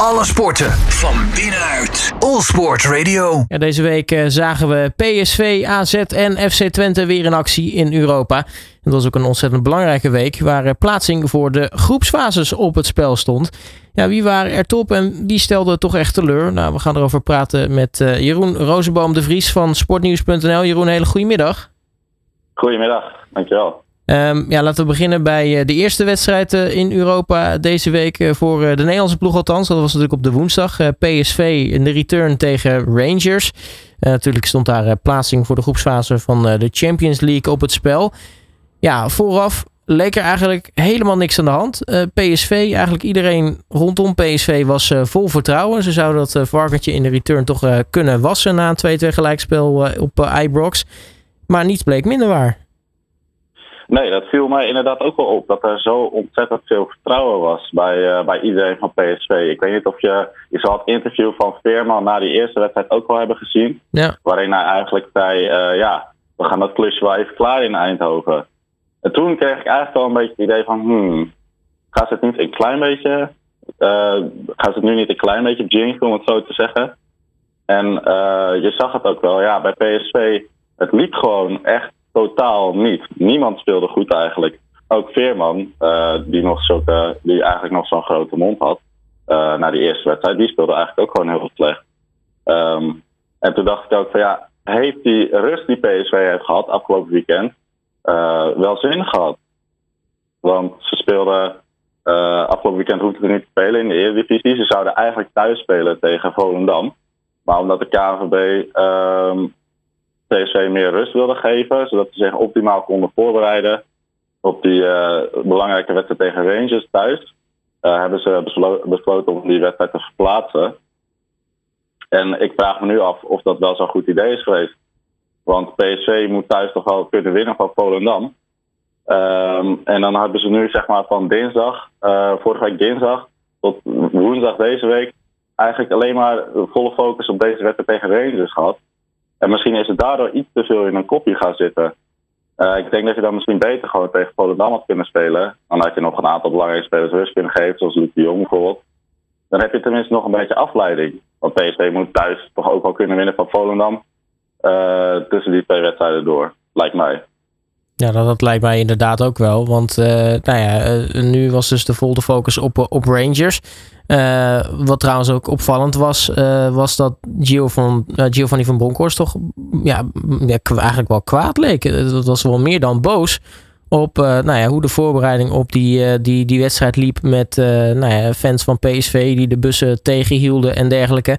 Alle sporten van binnenuit. All Sport Radio. Ja, deze week eh, zagen we PSV, AZ en FC Twente weer in actie in Europa. Het was ook een ontzettend belangrijke week waar eh, plaatsing voor de groepsfases op het spel stond. Ja, wie waren er top en wie stelde toch echt teleur? Nou, we gaan erover praten met eh, Jeroen Rozenboom de Vries van sportnieuws.nl. Jeroen, hele goede middag. Goedemiddag, dankjewel. Um, ja, laten we beginnen bij de eerste wedstrijd in Europa deze week voor de Nederlandse ploeg althans. Dat was natuurlijk op de woensdag. PSV in de return tegen Rangers. Natuurlijk stond daar plaatsing voor de groepsfase van de Champions League op het spel. Ja, vooraf leek er eigenlijk helemaal niks aan de hand. PSV, eigenlijk iedereen rondom PSV was vol vertrouwen. Ze zouden dat varkentje in de return toch kunnen wassen na een 2-2 gelijkspel op Ibrox. Maar niets bleek minder waar. Nee, dat viel mij inderdaad ook wel op. Dat er zo ontzettend veel vertrouwen was bij, bij iedereen van PSV. Ik weet niet of je... Je zal het interview van Veerman na die eerste wedstrijd ook wel hebben gezien. Ja. Waarin hij eigenlijk zei... ja, we gaan dat klusje wel even klaar in Eindhoven. En toen kreeg ik eigenlijk wel een beetje het idee van, hmm, gaat het niet een klein beetje, uh, gaat het nu niet een klein beetje jinxen, om het zo te zeggen. En je zag het ook wel, ja, bij PSV, het liep gewoon echt totaal niet. Niemand speelde goed eigenlijk. Ook Veerman, uh, die, nog zulke, die eigenlijk nog zo'n grote mond had, na die eerste wedstrijd, die speelde eigenlijk ook gewoon heel slecht. Um, en toen dacht ik ook van ja, heeft die rust die PSV heeft gehad afgelopen weekend, uh, wel zin gehad. Want ze speelden uh, afgelopen weekend hoefden ze niet te spelen in de Eredivisie. Ze zouden eigenlijk thuis spelen tegen Volendam. Maar omdat de KNVB um, PSV meer rust wilde geven, zodat ze zich optimaal konden voorbereiden op die uh, belangrijke wedstrijd tegen Rangers thuis, hebben ze beslo besloten om die wedstrijd te verplaatsen. En ik vraag me nu af of dat wel zo'n goed idee is geweest. Want PSV moet thuis toch wel kunnen winnen van Volendam. Um, en dan hebben ze nu zeg maar van dinsdag, uh, vorige week dinsdag tot woensdag deze week eigenlijk alleen maar volle focus op deze wedstrijd tegen Rangers gehad. En misschien is het daardoor iets te veel in een kopje gaan zitten. Uh, ik denk dat je dan misschien beter gewoon tegen Volendam had kunnen spelen. Dan had je nog een aantal belangrijke spelers rust kunnen geven, zoals Luc de Jong bijvoorbeeld. Dan heb je tenminste nog een beetje afleiding. Want PSV moet thuis toch ook wel kunnen winnen van Volendam. Uh, tussen die twee wedstrijden door, lijkt mij. Ja, dat, dat lijkt mij inderdaad ook wel. Want uh, nou ja, uh, nu was dus de volle focus op, op Rangers. wat trouwens ook opvallend was, was dat Gio van, Giovanni van Bronckhorst toch ja, ja, eigenlijk wel kwaad leek. Dat was wel meer dan boos op nou ja, hoe de voorbereiding op die, die, die wedstrijd liep met nou ja, fans van PSV die de bussen tegenhielden en dergelijke.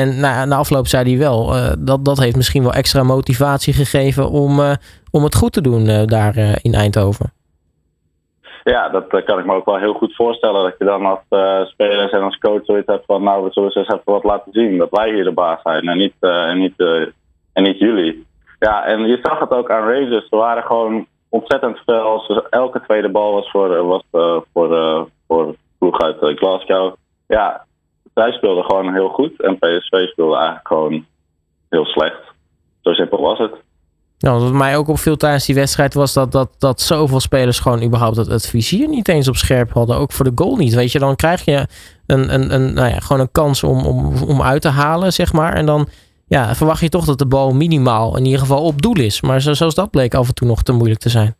En na, na afloop zei hij wel, uh, dat, dat heeft misschien wel extra motivatie gegeven om, uh, om het goed te doen uh, daar in Eindhoven. Ja, dat kan ik me ook wel heel goed voorstellen. Dat je dan als spelers en als coach zoiets hebt van, nou, we zullen eens even wat laten zien. Dat wij hier de baas zijn en niet, en niet, en niet jullie. Ja, en je zag het ook aan Rangers. Er waren gewoon ontzettend veel. Elke tweede bal was voor, was, voor, voor ploeg uit Glasgow. Ja, zij speelden gewoon heel goed en PSV speelde eigenlijk gewoon heel slecht. Zo simpel was het. Wat mij ook opviel tijdens die wedstrijd was dat, dat, dat zoveel spelers gewoon überhaupt het, het vizier niet eens op scherp hadden. Ook voor de goal niet. Weet je, dan krijg je een, een, een, nou ja, gewoon een kans om, om, om uit te halen, zeg maar. En dan ja, verwacht je toch dat de bal minimaal in ieder geval op doel is. Maar zoals dat bleek af en toe nog te moeilijk te zijn.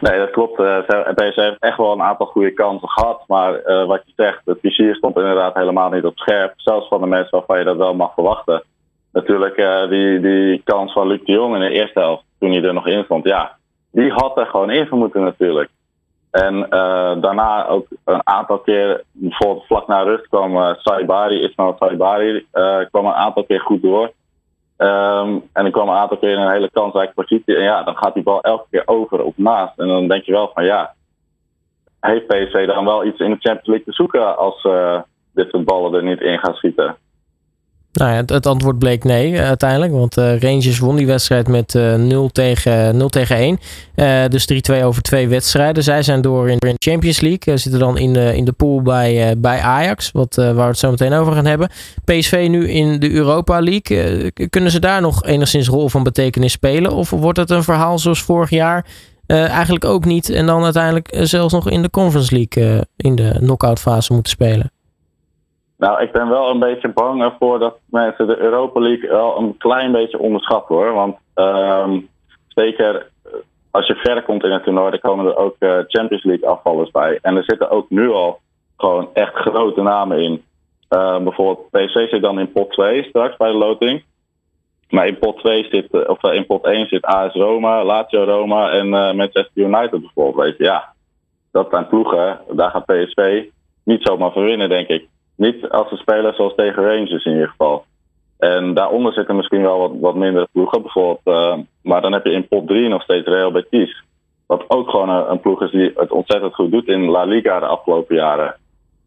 Nee, dat klopt. Uh, PSV heeft echt wel een aantal goede kansen gehad. Maar uh, wat je zegt, het vizier stond inderdaad helemaal niet op scherp. Zelfs van de mensen waarvan je dat wel mag verwachten. Natuurlijk, uh, die, die kans van Luc de Jong in de eerste helft, toen hij er nog in stond, ja, die had er gewoon in moeten natuurlijk. En daarna ook een aantal keer, bijvoorbeeld vlak na rust kwam Saibari, Ismail Saibari, kwam een aantal keer goed door. Um, en ik kwam een aantal keer in een hele kansrijke positie. En ja, dan gaat die bal elke keer over op naast. En dan denk je wel van ja, heeft PSV dan wel iets in de Champions League te zoeken als uh, dit soort ballen er niet in gaan schieten? Nou ja, het, antwoord bleek nee uh, uiteindelijk. Want uh, Rangers won die wedstrijd met uh, 0, tegen, 0 tegen 1. dus 3-2 over twee wedstrijden. Zij zijn door in de Champions League. zitten dan in de, in de pool bij, bij Ajax. Wat, waar we het zo meteen over gaan hebben. PSV nu in de Europa League. kunnen ze daar nog enigszins rol van betekenis spelen? Of wordt het een verhaal zoals vorig jaar? eigenlijk ook niet. En dan uiteindelijk zelfs nog in de Conference League in de knockout fase moeten spelen. Nou, ik ben wel een beetje bang ervoor dat mensen de Europa League wel een klein beetje onderschatten hoor. Want ehm, zeker als je verder komt in het toernooi, dan komen er ook Champions League afvallers bij. En er zitten ook nu al gewoon echt grote namen in. bijvoorbeeld PSV zit dan in pot 2 straks bij de loting. Maar in pot 2 zit, eh, of eh, in pot 1 zit AS Roma, Lazio Roma en Manchester United bijvoorbeeld. Weet je, ja, dat zijn ploegen. Daar gaat PSV niet zomaar voor winnen, denk ik. Niet als ze spelen zoals tegen Rangers in ieder geval. En daaronder zitten misschien wel wat, wat mindere ploegen, bijvoorbeeld. Uh, maar dan heb je in pot 3 nog steeds Real Betis. Wat ook gewoon een, ploeg is die het ontzettend goed doet in La Liga de afgelopen jaren.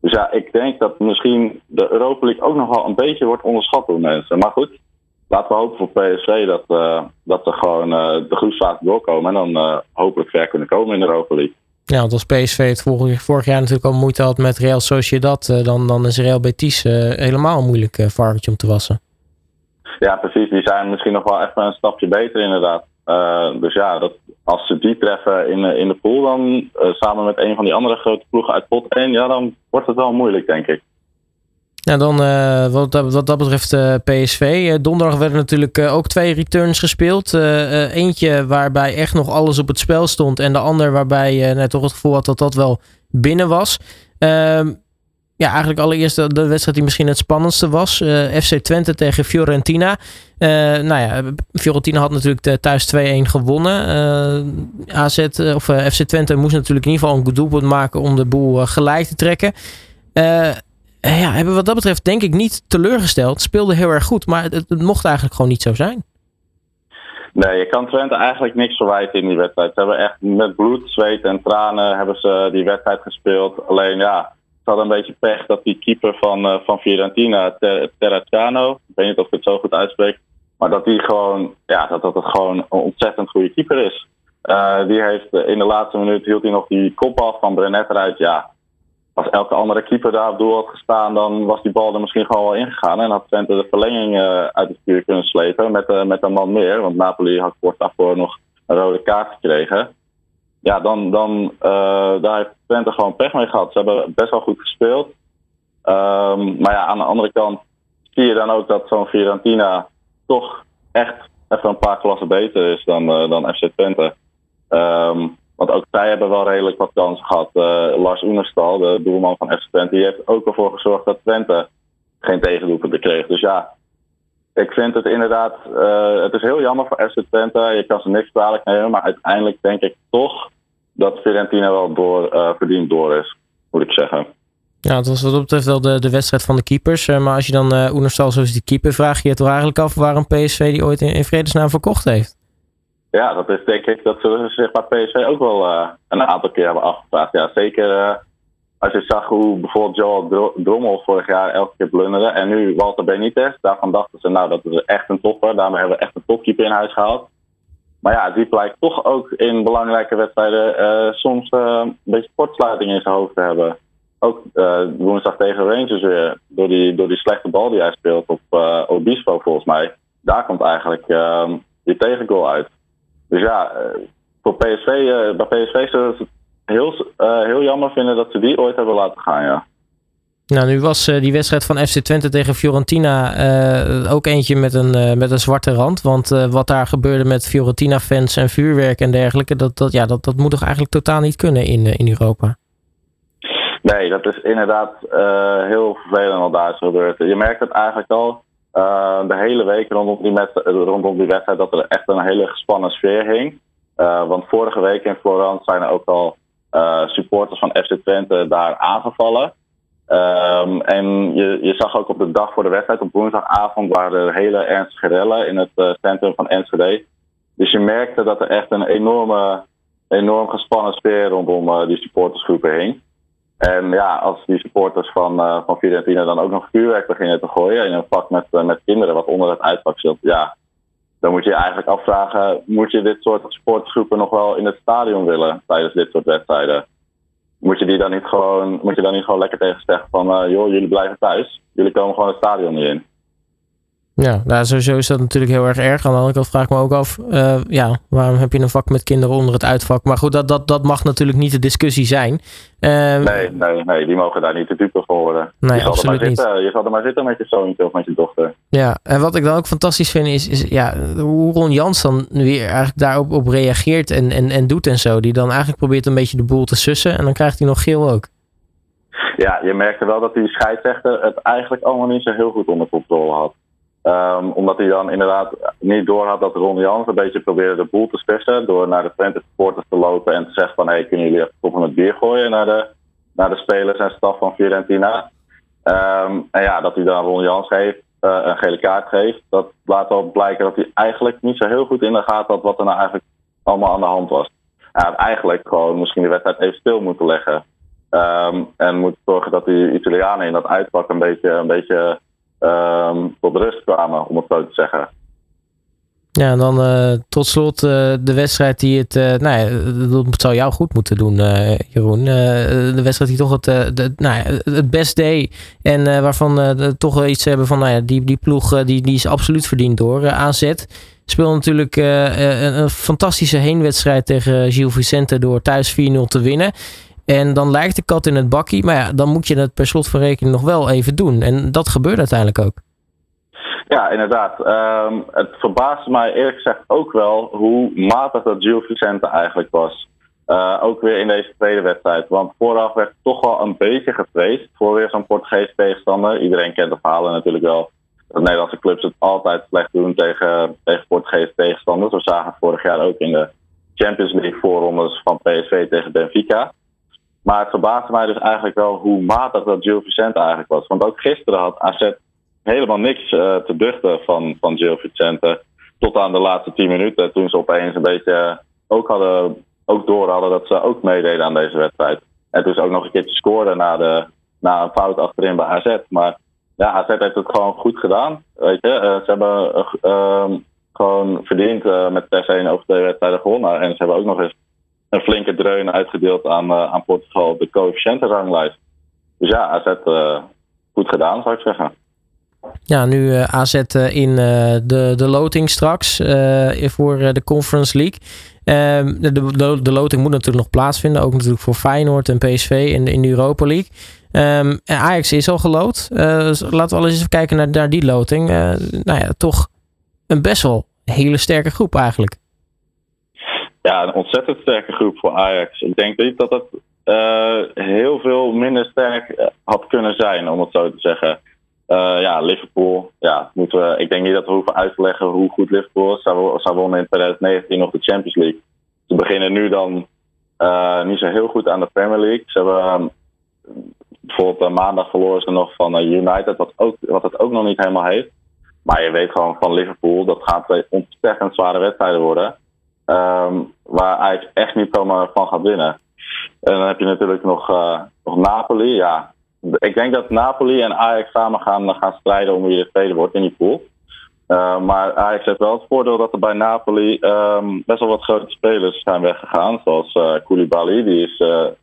Dus ja, ik denk dat misschien de Europa League ook nog wel een beetje wordt onderschat door mensen. Maar goed, laten we hopen voor PSV dat, uh, dat ze gewoon uh, de groepsfase doorkomen. En dan hopelijk ver kunnen komen in de Europa League. Ja, want als PSV het vorig, vorig jaar natuurlijk al moeite had met Real Sociedad, dan, dan is Real Betis helemaal een moeilijk varkentje om te wassen. Ja, precies. Die zijn misschien nog wel even een stapje beter inderdaad. dus ja, dat, als ze die treffen in, in de pool, dan samen met een van die andere grote ploegen uit pot 1, ja, dan wordt het wel moeilijk, denk ik. Ja, dan uh, wat, wat, dat betreft uh, eh, PSV. Eh, donderdag werden natuurlijk ook twee returns gespeeld. eentje waarbij echt nog alles op het spel stond. En de ander waarbij je net toch het gevoel had dat dat wel binnen was. Ehm, ja, eigenlijk allereerst de, de, wedstrijd die misschien het spannendste was. FC Twente tegen Fiorentina. nou ja, Fiorentina had natuurlijk thuis 2-1 gewonnen. AZ, of FC Twente moest natuurlijk in ieder geval een doelpunt maken om de boel gelijk te trekken. Eh, ja, hebben wat dat betreft denk ik niet teleurgesteld. Speelde heel erg goed, maar het, mocht eigenlijk gewoon niet zo zijn. Nee, je kan Twente eigenlijk niks verwijten in die wedstrijd. Ze hebben echt met bloed, zweet en tranen hebben ze die wedstrijd gespeeld. Alleen ja, ze hadden een beetje pech dat die keeper van, uh, van Fiorentina, Terracciano, ik weet niet of ik het zo goed uitspreek, maar dat die gewoon, ja, dat, dat het gewoon een ontzettend goede keeper is. Uh, die heeft in de laatste minuut hield hij nog die kop af van Brenet eruit. Ja, als elke andere keeper daar doel had gestaan, dan was die bal er misschien gewoon wel ingegaan. En had Twente de verlenging uh, uit het vuur kunnen slepen met, uh, met een man meer. Want Napoli had kort daarvoor nog een rode kaart gekregen. Ja, dan, dan uh, daar heeft Twente gewoon pech mee gehad. Ze hebben best wel goed gespeeld. Um, maar ja, aan de andere kant zie je dan ook dat zo'n Fiorentina toch echt even een paar klassen beter is dan, dan FC Twente. Um, want ook zij hebben wel redelijk wat kansen gehad. Uh, Lars Oenerstal, de doelman van FC Twente, die heeft ook ervoor gezorgd dat Twente geen tegendoelpunten kreeg. Dus ja, ik vind het inderdaad, uh, het is heel jammer voor FC Twente. Je kan ze niks kwalijk nemen, maar uiteindelijk denk ik toch dat Fiorentina wel door, uh, verdiend door is, moet ik zeggen. Ja, het was wat dat betreft wel de, de wedstrijd van de keepers. maar als je dan Oenerstal zoals die keeper, vraag je het toch eigenlijk af waarom PSV die ooit in, in vredesnaam verkocht heeft? Ja, dat is denk ik, dat ze zich bij PSV ook wel uh, een aantal keer hebben afgevraagd. Ja, zeker uh, als je zag hoe bijvoorbeeld Joel Drommel vorig jaar elke keer blunderde. En nu Walter Benitez, daarvan dachten ze nou dat is echt een topper. Daarmee hebben we echt een topkeeper in huis gehaald. Maar ja, die blijkt toch ook in belangrijke wedstrijden uh, soms een beetje kortsluiting in zijn hoofd te hebben. Ook woensdag tegen Rangers weer, door die, door die slechte bal die hij speelt op Obispo volgens mij. Daar komt eigenlijk die tegengoal uit. Dus ja, eh, voor PSV, eh, bij PSV zullen ze het heel, eh, heel jammer vinden dat ze die ooit hebben laten gaan, ja. Nou, nu was die wedstrijd van FC Twente tegen Fiorentina ook eentje met een, met een zwarte rand. Want wat daar gebeurde met Fiorentina-fans en vuurwerk en dergelijke, dat, dat, ja, dat, dat moet toch eigenlijk totaal niet kunnen in, in Europa? Nee, dat is inderdaad heel vervelend wat daar is gebeurd. Je merkt het eigenlijk al. Uh, de hele week rondom die, met, rondom die wedstrijd dat er echt een hele gespannen sfeer hing. Uh, want vorige week in Florence zijn er ook al uh, supporters van FC Twente daar aangevallen. Um, en je, je zag ook op de dag voor de wedstrijd, op woensdagavond, waren er hele ernstige rellen in het centrum van Enschede. Dus je merkte dat er echt een enorme, enorm gespannen sfeer rondom die supportersgroepen hing. En ja, als die supporters van, uh, van Fiorentina dan ook nog vuurwerk beginnen te gooien in een vak met, uh, met kinderen wat onder het uitvak zit, ja, dan moet je je eigenlijk afvragen, moet je dit soort supportersgroepen nog wel in het stadion willen tijdens dit soort wedstrijden? Moet je, die dan niet gewoon, moet je dan niet gewoon lekker tegen zeggen van, uh, joh, jullie blijven thuis, jullie komen gewoon het stadion niet in. Ja, nou, sowieso is dat natuurlijk heel erg erg. Aan de andere kant vraag ik me ook af, uh, ja, waarom heb je een vak met kinderen onder het uitvak? Maar goed, dat, dat, dat mag natuurlijk niet de discussie zijn. Uh, nee, nee, nee, die mogen daar niet de dupe voor worden. Nee, je, zal absoluut er maar niet. zitten, je zal er maar zitten met je zoontje of met je dochter. Ja, en wat ik dan ook fantastisch vind is, is ja, hoe Ron Jans dan weer eigenlijk daarop op reageert en, en, en doet en zo. Die dan eigenlijk probeert een beetje de boel te sussen en dan krijgt hij nog geel ook. Ja, je merkte wel dat die scheidsrechter het eigenlijk allemaal niet zo heel goed onder controle had. Um, omdat hij dan inderdaad niet doorhad dat Ron Jans een beetje probeerde de boel te spissen. Door naar de Twente supporters te lopen en te zeggen van... hey, kunnen jullie even stoppen met bier gooien naar de, naar de spelers en staf van Fiorentina. Um, en ja, dat hij dan Ron Jans geeft, uh, een gele kaart geeft. Dat laat wel blijken dat hij eigenlijk niet zo heel goed in de gaten had... wat er nou eigenlijk allemaal aan de hand was. Hij had eigenlijk gewoon misschien de wedstrijd even stil moeten leggen. Um, en moet zorgen dat die Italianen in dat uitpak een beetje... Een beetje Um, tot rust kwamen, om het zo te zeggen. Ja, en dan uh, tot slot uh, de wedstrijd die het, uh, nou ja, dat zou jou goed moeten doen, Jeroen. de wedstrijd die toch het, de, nou het best deed en waarvan toch iets hebben van, nou ja, die, die ploeg die, die is absoluut verdiend door. AZ speelde natuurlijk een, een, fantastische heenwedstrijd tegen Gil Vicente door thuis 4-0 te winnen. En dan lijkt de kat in het bakkie. Maar ja, dan moet je het per slot van rekening nog wel even doen. En dat gebeurt uiteindelijk ook. Ja, inderdaad. Um, het verbaasde mij eerlijk gezegd ook wel hoe matig dat Gil Vicente eigenlijk was. Uh, ook weer in deze tweede wedstrijd. Want vooraf werd toch wel een beetje gevreesd voor weer zo'n Portugees tegenstander. Iedereen kent de verhalen natuurlijk wel. Dat Nederlandse clubs het altijd slecht doen tegen, tegen Portugese tegenstanders. We zagen het vorig jaar ook in de Champions League voorrondes van PSV tegen Benfica. Maar het verbaasde mij dus eigenlijk wel hoe matig dat Gil Vicente eigenlijk was. Want ook gisteren had AZ helemaal niks uh, te duchten van, van Gil Vicente. Tot aan de laatste tien minuten, toen ze opeens een beetje ook, hadden, ook door hadden dat ze ook meededen aan deze wedstrijd. En toen ze ook nog een keertje scoorden na, de, na een fout achterin bij AZ. Maar ja, AZ heeft het gewoon goed gedaan. Weet je, uh, ze hebben uh, gewoon verdiend met per 1 over twee wedstrijden gewonnen. En ze hebben ook nog eens een flinke dreun uitgedeeld aan, uh, aan Portugal op de coëfficiëntenranglijst. Dus ja, AZ uh, goed gedaan, zou ik zeggen. Ja, nu uh, AZ in de, de loting straks voor de Conference League. Ehm, de, de, de, loting moet natuurlijk nog plaatsvinden. Ook natuurlijk voor Feyenoord en PSV in, in de Europa League. Um, en Ajax is al geloot. Dus laten we al eens even kijken naar, naar die loting. nou ja, toch een best wel hele sterke groep eigenlijk ja, een ontzettend sterke groep voor Ajax. Ik denk niet dat het uh, heel veel minder sterk had kunnen zijn, om het zo te zeggen. Uh, ja, Liverpool. Ja, moeten we, ik denk niet dat we hoeven uit te leggen hoe goed Liverpool is. Ze wonnen in 2019 nog de Champions League. Ze beginnen nu dan niet zo heel goed aan de Premier League. Ze hebben bijvoorbeeld maandag verloren ze nog van United, wat, ook, wat het ook nog niet helemaal heeft. Maar je weet gewoon van Liverpool, dat gaat twee ontzettend zware wedstrijden worden. Um, waar Ajax echt niet van, van gaat winnen. En dan heb je natuurlijk nog, uh, nog Napoli. Ja, ik denk dat Napoli en Ajax samen gaan, gaan strijden om wie de tweede wordt in die pool. Uh, maar Ajax heeft wel het voordeel dat er bij Napoli um, best wel wat grote spelers zijn weggegaan. Zoals uh, Koulibaly, die, is,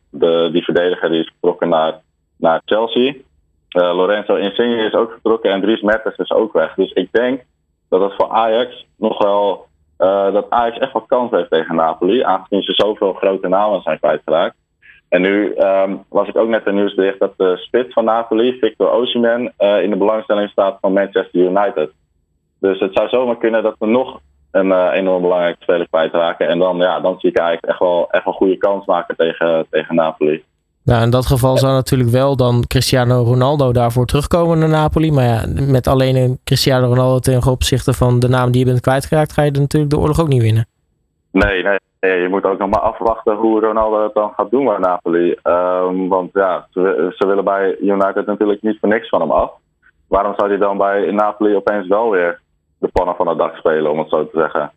de, die verdediger die is vertrokken naar, naar Chelsea. Lorenzo Insigne is ook vertrokken en Dries Mertens is ook weg. Dus ik denk dat het voor Ajax nog wel uh, dat Ajax echt wat kans heeft tegen Napoli, aangezien ze zoveel grote namen zijn kwijtgeraakt. En nu um, was ik ook net een nieuwsbericht dat de spits van Napoli, Victor Osimhen, uh, in de belangstelling staat van Manchester United. Dus het zou zomaar kunnen dat we nog een uh, enorm belangrijke speler kwijtraken. En dan, ja, dan zie ik eigenlijk echt wel, echt wel goede kans maken tegen, tegen Napoli. Nou, in dat geval zou natuurlijk wel dan Cristiano Ronaldo daarvoor terugkomen naar Napoli. Maar ja, met alleen een Cristiano Ronaldo ten opzichte van de naam die je bent kwijtgeraakt, ga je natuurlijk de oorlog ook niet winnen. Nee, nee. nee je moet ook nog maar afwachten hoe Ronaldo het dan gaat doen bij Napoli. Um, want ja, ze, ze, willen bij United natuurlijk niet voor niks van hem af. Waarom zou hij dan bij Napoli opeens wel weer de pannen van het dak spelen, om het zo te zeggen?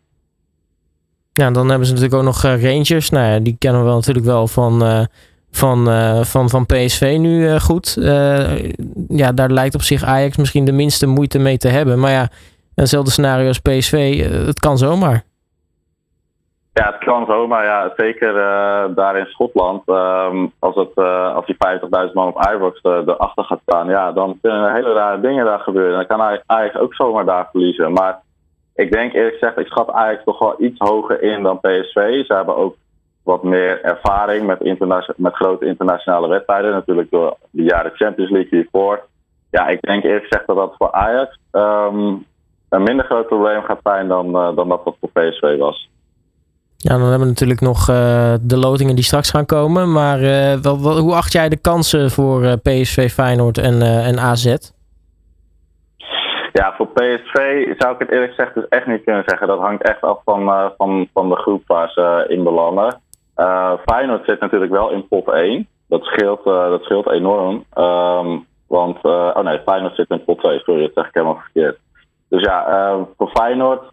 Ja, dan hebben ze natuurlijk ook nog Rangers. Nou ja, die kennen we natuurlijk wel van... Uh, van, uh, van, van PSV nu uh, goed. Uh, ja, daar lijkt op zich Ajax misschien de minste moeite mee te hebben. Maar ja, hetzelfde scenario als PSV, het kan zomaar. Ja, het kan zomaar. Ja, zeker daar in Schotland. Ehm, als, het, als die 50.000 man op Ajax erachter gaat staan, ja, dan kunnen er hele rare dingen daar gebeuren. Dan kan Ajax ook zomaar daar verliezen. Maar ik denk eerlijk gezegd, ik schat Ajax toch wel iets hoger in dan PSV. Ze hebben ook wat meer ervaring met, met grote internationale wedstrijden. Natuurlijk door de jaren Champions League hiervoor. Ja, ik denk eerlijk gezegd dat dat voor Ajax ehm, een minder groot probleem gaat zijn dan, uh, dan dat wat voor PSV was. Ja, dan hebben we natuurlijk nog uh, de lotingen die straks gaan komen. Maar uh, wel, wel, hoe acht jij de kansen voor PSV, Feyenoord en, en AZ? Ja, voor PSV zou ik het eerlijk gezegd dus echt niet kunnen zeggen. Dat hangt echt af van, van, van de groep waar ze in belanden. Uh, Feyenoord zit natuurlijk wel in pot 1. Dat scheelt, uh, dat scheelt enorm. Um, want, uh, oh nee, Feyenoord zit in pot 2. Sorry, dat zeg ik helemaal verkeerd. Dus ja, voor Feyenoord,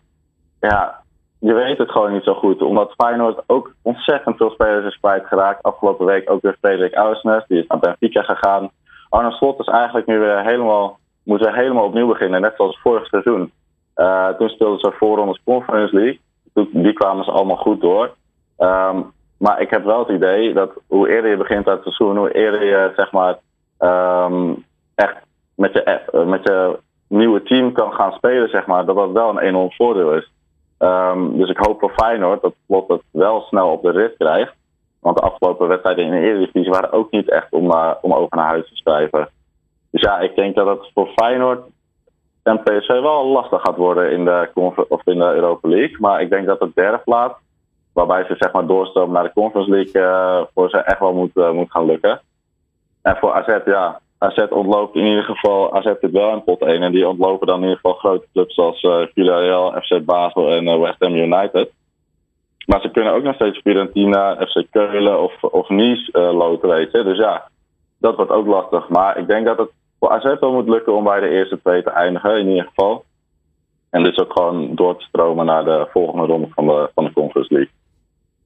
ja, je weet het gewoon niet zo goed. Omdat Feyenoord ook ontzettend veel spelers is kwijtgeraakt. Afgelopen week ook weer Frederik Ausnes, die is naar Benfica gegaan. Arne Slot is eigenlijk nu weer helemaal, moet weer helemaal opnieuw beginnen, net zoals vorig seizoen. toen speelden ze voorrondes Conference League. die kwamen ze allemaal goed door. Um, maar ik heb wel het idee dat hoe eerder je begint aan het seizoen, hoe eerder je zeg maar um, echt met je, eh, met je nieuwe team kan gaan spelen, zeg maar, dat dat wel een enorm voordeel is. Um, dus ik hoop voor Feyenoord dat Plot het wel snel op de rit krijgt. Want de afgelopen wedstrijden in de Eredivisie waren ook niet echt om, uh, om over naar huis te schrijven. Dus ja, ik denk dat het voor Feyenoord en PSV wel lastig gaat worden in de, of in de Europa League. Maar ik denk dat de derde plaats Waarbij ze zeg maar doorstromen naar de Conference League uh, voor ze echt wel moet, uh, moet gaan lukken. En voor AZ, ja, AZ ontloopt in ieder geval, AZ zit wel in pot 1. En die ontlopen dan in ieder geval grote clubs zoals uh, Villarreal, FC Basel en West Ham United. Maar ze kunnen ook nog steeds Fiorentina, FC Keulen of, of Nice loten, weet je. Dus ja, dat wordt ook lastig. Maar ik denk dat het voor AZ wel moet lukken om bij de eerste twee te eindigen, in ieder geval. En dus ook gewoon door te stromen naar de volgende ronde van de, van de Conference League.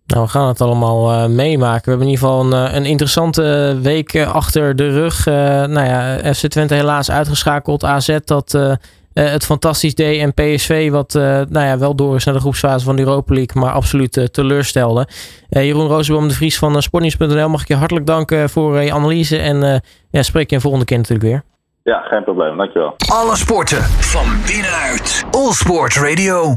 Nou, we gaan het allemaal uh, meemaken. We hebben in ieder geval een, eh, een interessante week uh, achter de rug. Uh, nou ja, FC Twente helaas uitgeschakeld. AZ dat het fantastisch deed. En PSV wat nou ja, wel door is naar de groepsfase van de Europa League. Maar absoluut teleurstelde. Jeroen Rozenboom de Vries van Sportnieuws.nl mag ik je hartelijk danken voor je analyse. En ja, spreek je een volgende keer natuurlijk weer. Ja, geen probleem. Dankjewel. Alle sporten van binnenuit. All Sport Radio.